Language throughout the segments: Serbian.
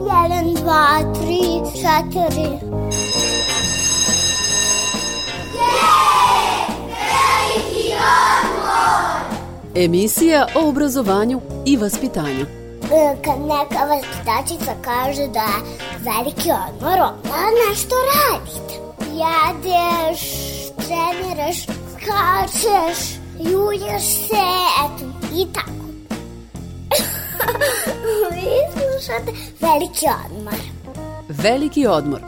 Jedan, dva, tri, četiri. Emisija o obrazovanju i vaspitanju. E, Kad neka vaspitačica kaže da je veliki odmor, onda nešto radite. Jedeš, treniraš, skačeš, julješ se, slušate veliki odmor. Veliki odmor.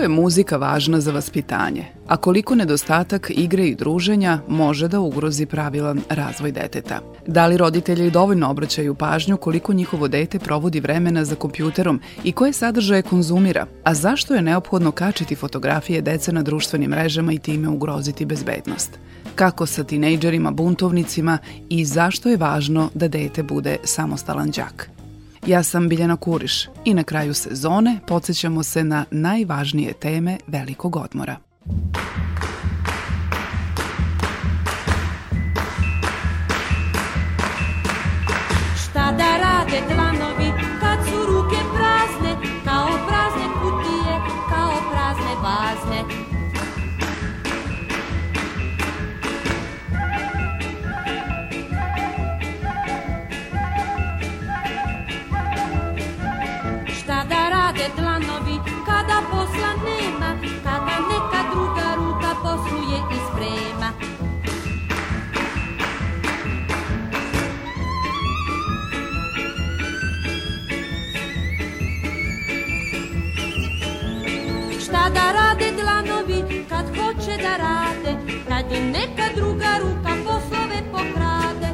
Koliko je muzika važna za vaspitanje, a koliko nedostatak igre i druženja može da ugrozi pravilan razvoj deteta? Da li roditelji dovoljno obraćaju pažnju koliko njihovo dete provodi vremena za kompjuterom i koje sadržaje konzumira? A zašto je neophodno kačiti fotografije dece na društvenim mrežama i time ugroziti bezbednost? Kako sa tinejdžerima, buntovnicima i zašto je važno da dete bude samostalan đak? Ja sam Biljana Kuriš i na kraju sezone podsjećamo se na najvažnije teme velikog odmora. Šta da rade dlanovi im neka druga ruka poslove pokrade.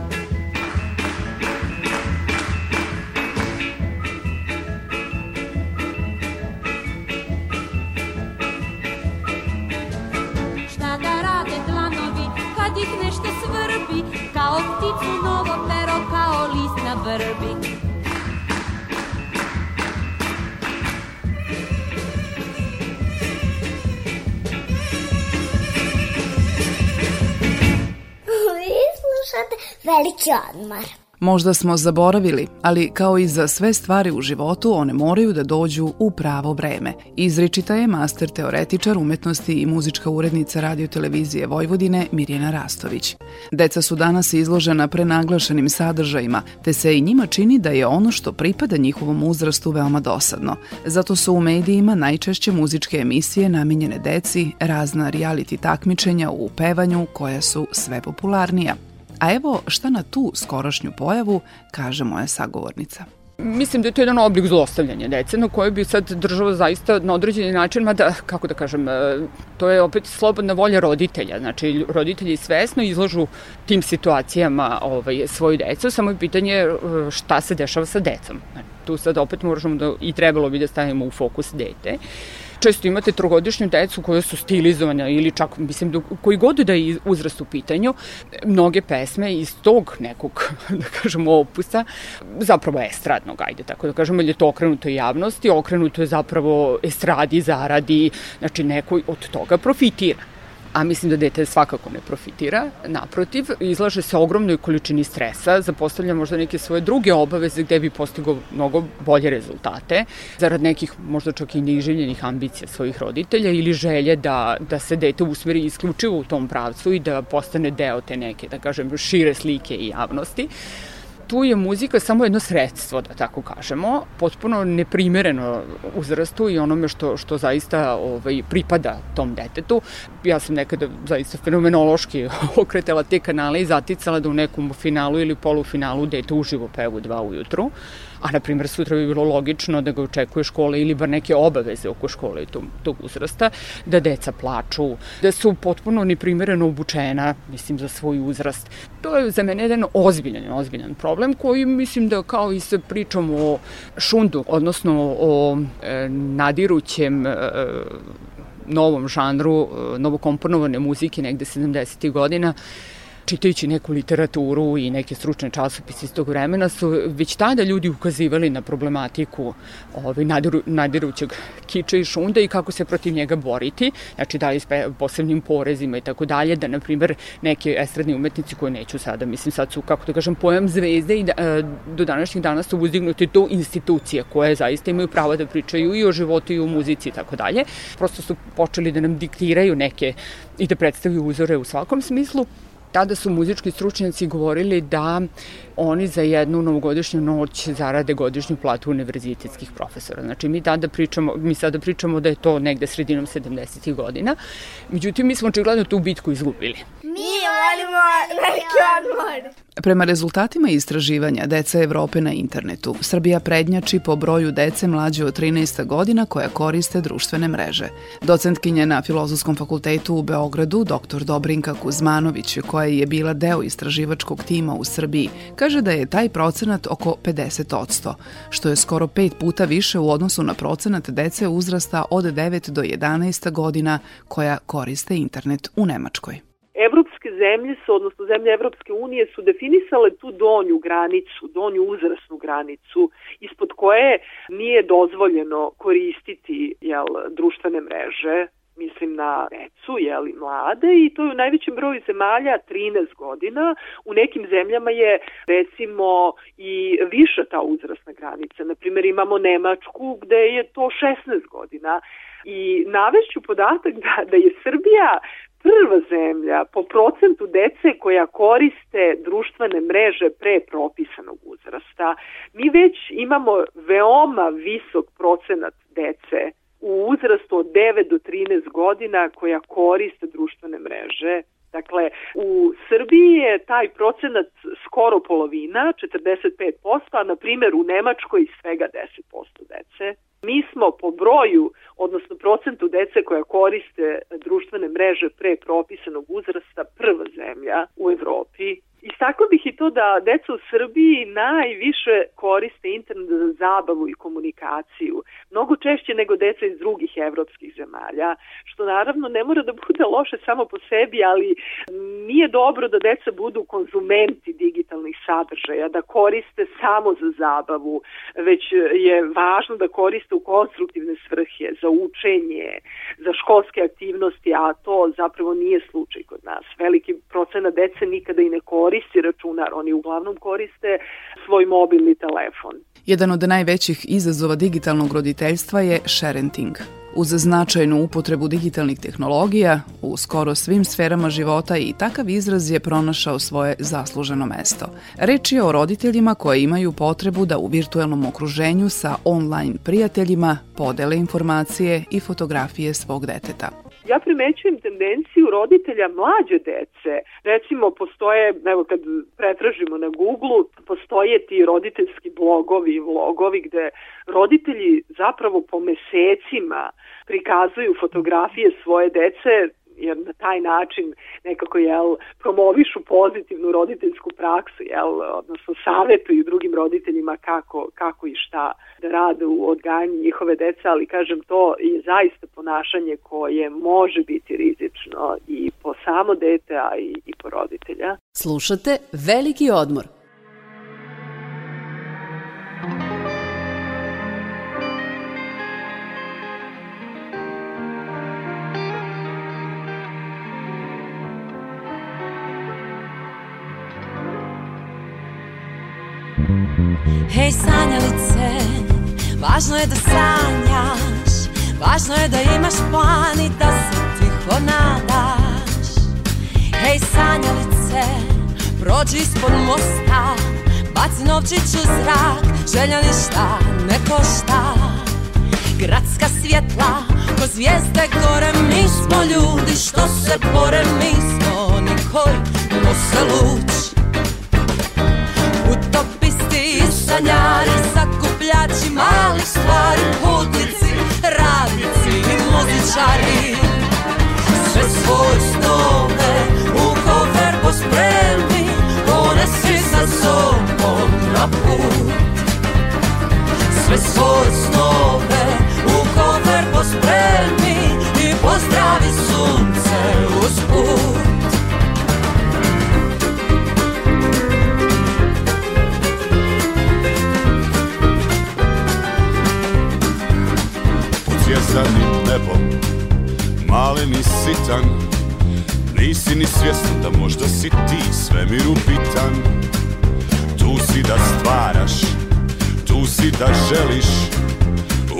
Šta da rade dlanovi kad ih nešto svrbi, kao pticu novo pero, kao list na vrbi. Veliki odmor. Možda smo zaboravili, ali kao i za sve stvari u životu, one moraju da dođu u pravo vreme. Izričita je master teoretičar umetnosti i muzička urednica radio televizije Vojvodine Mirjana Rastović. Deca su danas izložena prenaglašenim sadržajima, te se i njima čini da je ono što pripada njihovom uzrastu veoma dosadno. Zato su u medijima najčešće muzičke emisije namenjene deci, razna reality takmičenja u pevanju koja su sve popularnija. A evo šta na tu skorošnju pojavu kaže moja sagovornica. Mislim da je to jedan oblik zlostavljanja dece na koje bi sad država zaista na određeni način, mada, kako da kažem, e, to je opet slobodna volja roditelja. Znači, roditelji svesno izlažu tim situacijama ovaj, svoju decu, samo je pitanje e, šta se dešava sa decom. Znači, tu sad opet možemo da, i trebalo bi da stavimo u fokus dete. Često imate trogodišnju decu koje su stilizovane ili čak, mislim, da koji god da je uzrast u pitanju, mnoge pesme iz tog nekog, da kažemo, opusa, zapravo estradnog, ajde tako da kažemo, ili je to okrenuto javnosti, okrenuto je zapravo estradi, zaradi, znači neko od toga profitira a mislim da dete svakako ne profitira. Naprotiv, izlaže se ogromnoj količini stresa, zapostavlja možda neke svoje druge obaveze gde bi postigao mnogo bolje rezultate, zarad nekih možda čak i neiželjenih ambicija svojih roditelja ili želje da, da se dete usmeri isključivo u tom pravcu i da postane deo te neke, da kažem, šire slike i javnosti tu je muzika samo jedno sredstvo, da tako kažemo, potpuno neprimereno uzrastu i onome što, što zaista ovaj, pripada tom detetu. Ja sam nekada zaista fenomenološki okretala te kanale i zaticala da u nekom finalu ili polufinalu dete uživo pevu dva ujutru a na primjer sutra bi bilo logično da ga očekuje škola ili bar neke obaveze oko škole i tog, tog uzrasta, da deca plaču, da su potpuno neprimereno obučena, mislim, za svoj uzrast. To je za mene jedan ozbiljan, ozbiljan problem koji mislim da kao i sa pričom o šundu, odnosno o e, nadirućem e, novom žanru, e, novokomponovane muzike negde 70. godina, čitajući neku literaturu i neke stručne časopise iz tog vremena su već tada ljudi ukazivali na problematiku ovaj, nadiru, nadirućeg kiča i šunda i kako se protiv njega boriti, znači da li s posebnim porezima i tako dalje, da na primer neke estradni umetnici koje neću sada, mislim sad su, kako da kažem, pojam zvezde i da, e, do današnjih dana su uzdignuti do institucije koje zaista imaju pravo da pričaju i o životu i o muzici i tako dalje. Prosto su počeli da nam diktiraju neke i da predstavljaju uzore u svakom smislu tada su muzički stručnjaci govorili da oni za jednu novogodišnju noć zarade godišnju platu univerzitetskih profesora. Znači mi tada pričamo, mi sada pričamo da je to negde sredinom 70. godina. Međutim, mi smo očigledno tu bitku izgubili. Mi volimo veliki odmor. Prema rezultatima istraživanja Deca Evrope na internetu, Srbija prednjači po broju dece mlađe od 13 godina koja koriste društvene mreže. Docentkinja na Filozofskom fakultetu u Beogradu, dr. Dobrinka Kuzmanović, koja je bila deo istraživačkog tima u Srbiji, kaže da je taj procenat oko 50%, što je skoro pet puta više u odnosu na procenat dece uzrasta od 9 do 11 godina koja koriste internet u Nemačkoj. Evropske zemlje su, odnosno zemlje Evropske unije su definisale tu donju granicu, donju uzrasnu granicu, ispod koje nije dozvoljeno koristiti jel, društvene mreže, mislim na decu, jeli, mlade i to je u najvećem broju zemalja 13 godina. U nekim zemljama je recimo i viša ta uzrasna granica. Naprimer imamo Nemačku gde je to 16 godina. I navešću podatak da, da je Srbija prva zemlja po procentu dece koja koriste društvene mreže pre propisanog uzrasta. Mi već imamo veoma visok procenat dece u uzrastu od 9 do 13 godina koja koriste društvene mreže. Dakle, u Srbiji je taj procenat skoro polovina, 45%, a na primjer u Nemačkoj svega 10% dece. Mi smo po broju, odnosno procentu dece koja koriste društvene mreže pre propisanog uzrasta prva zemlja u Evropi Istakla bih i to da deca u Srbiji najviše koriste internet za zabavu i komunikaciju, mnogo češće nego deca iz drugih evropskih zemalja, što naravno ne mora da bude loše samo po sebi, ali nije dobro da deca budu konzumenti digitalnih sadržaja, da koriste samo za zabavu, već je važno da koriste u konstruktivne svrhe, za učenje, za školske aktivnosti, a to zapravo nije slučaj kod nas. Veliki procena dece nikada i ne koristi računar, oni uglavnom koriste svoj mobilni telefon. Jedan od najvećih izazova digitalnog roditeljstva je sharenting. Uz značajnu upotrebu digitalnih tehnologija u skoro svim sferama života i takav izraz je pronašao svoje zasluženo mesto. Reč je o roditeljima koji imaju potrebu da u virtualnom okruženju sa online prijateljima podele informacije i fotografije svog deteta ja primećujem tendenciju roditelja mlađe dece. Recimo, postoje, evo kad pretražimo na Google, postoje ti roditeljski blogovi i vlogovi gde roditelji zapravo po mesecima prikazuju fotografije svoje dece jer na taj način nekako jel, promovišu pozitivnu roditeljsku praksu, jel, odnosno savjetuju drugim roditeljima kako, kako i šta da rade u odgajanju njihove dece, ali kažem to je zaista ponašanje koje može biti rizično i po samo dete, a i, i po roditelja. Slušate Veliki odmor. Hej sanjalice, važno je da sanjaš Važno je da imaš plan i da se tiho nadaš. Hej sanjalice, prođi ispod mosta Baci novčić u zrak, želja ništa ne košta. Gradska svjetla, ko zvijezde gore Mi smo ljudi što se bore, mi smo oni koji nose luč i muzičari. Sve svoje snove u kofer pospremi, ponesi sa sobom na put. Sve svoje snove u kofer pospremi i pozdravi sunce uz sitan Nisi ni svjestan da možda si ti svemiru bitan. Tu si da stvaraš Tu si da želiš.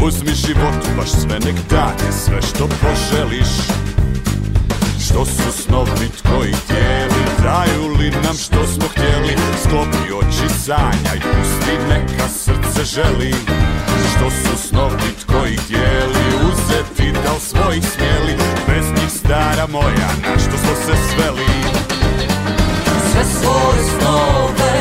Uzmi životu baš sve nek date Sve što poželiš. Što su snovi tvoji tijeli Daju li nam što smo htjeli? Sklopi oči sanjaj Pusti neka srce želi Što su snovi tvoji tijeli Uzeti da li svojih smjeli? Bez njih stara moja Na što smo se sveli? Sve svoje snove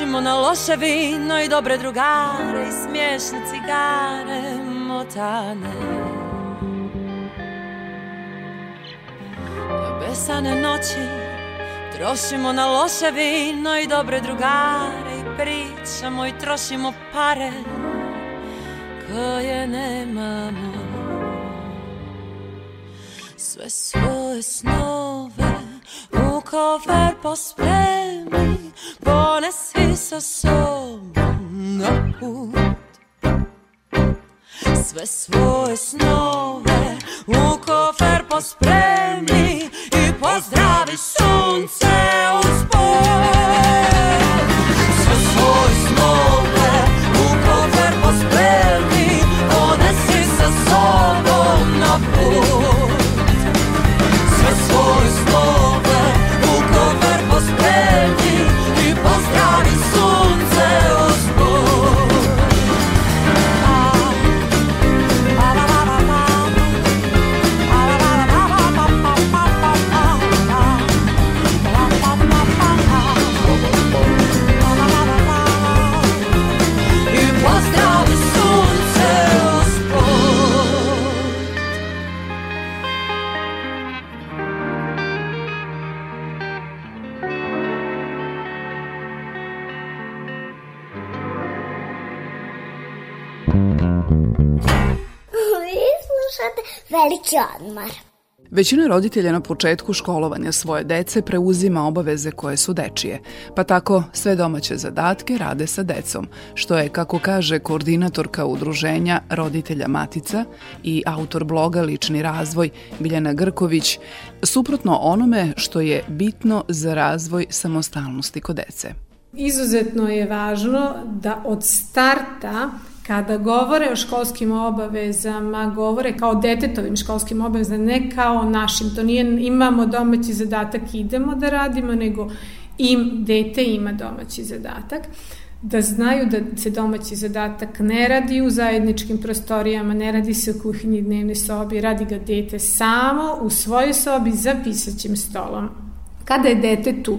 Trošimo na loše vino i dobre drugare I smiješne cigare motane. Besane noći Trošimo na loše vino i dobre drugare I pričamo i trošimo pare Koje nemamo. Sve svoje snove U kofer pospremi Ponesi sa sobom na put sve svoje snove u kofer pospremi i pozdravi sunce uspod. Veliki odmor. Većina roditelja na početku školovanja svoje dece preuzima obaveze koje su dečije, pa tako sve domaće zadatke rade sa decom, što je, kako kaže koordinatorka udruženja roditelja Matica i autor bloga Lični razvoj Biljana Grković, suprotno onome što je bitno za razvoj samostalnosti kod dece. Izuzetno je važno da od starta kada govore o školskim obavezama, govore kao detetovim školskim obavezama, ne kao našim. To nije imamo domaći zadatak, idemo da radimo, nego im, dete ima domaći zadatak da znaju da se domaći zadatak ne radi u zajedničkim prostorijama, ne radi se u kuhinji dnevne sobi, radi ga dete samo u svojoj sobi za pisaćim stolom. Kada je dete tu,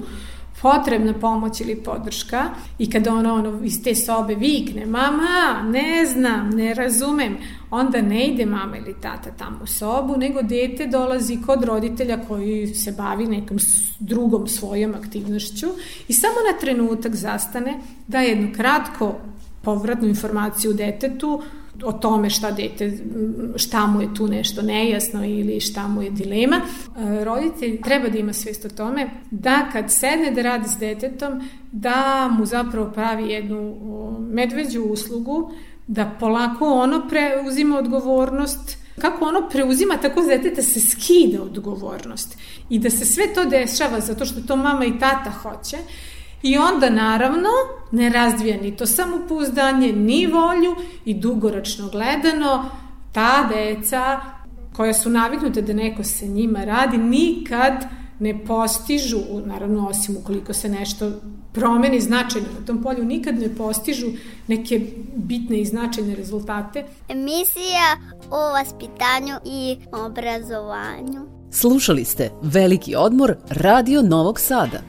potrebna pomoć ili podrška i kada ona ono iz te sobe vikne mama, ne znam, ne razumem, onda ne ide mama ili tata tamo u sobu, nego dete dolazi kod roditelja koji se bavi nekom drugom svojom aktivnošću i samo na trenutak zastane da jednu kratko povratnu informaciju detetu o tome šta dete, šta mu je tu nešto nejasno ili šta mu je dilema. E, roditelj treba da ima svest o tome da kad sedne da radi s detetom, da mu zapravo pravi jednu medveđu uslugu, da polako ono preuzima odgovornost kako ono preuzima tako deteta se skida odgovornost i da se sve to dešava zato što to mama i tata hoće I onda naravno ne razvija ni to samopouzdanje, ni volju i dugoročno gledano ta deca koja su naviknute da neko se njima radi nikad ne postižu, naravno osim ukoliko se nešto promeni značajno na tom polju, nikad ne postižu neke bitne i značajne rezultate. Emisija o vaspitanju i obrazovanju. Slušali ste Veliki odmor Radio Novog Sada.